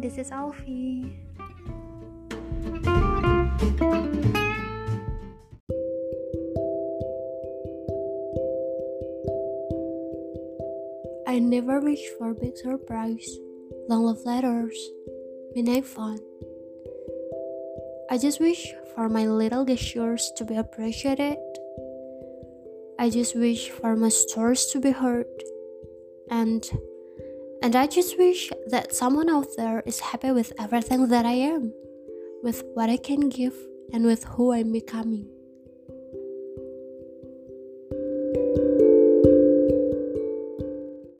this is Alfie. I never wish for big surprise, long love letters, midnight fun. I just wish for my little gestures to be appreciated. I just wish for my stories to be heard. And and I just wish that someone out there is happy with everything that I am, with what I can give, and with who I'm becoming.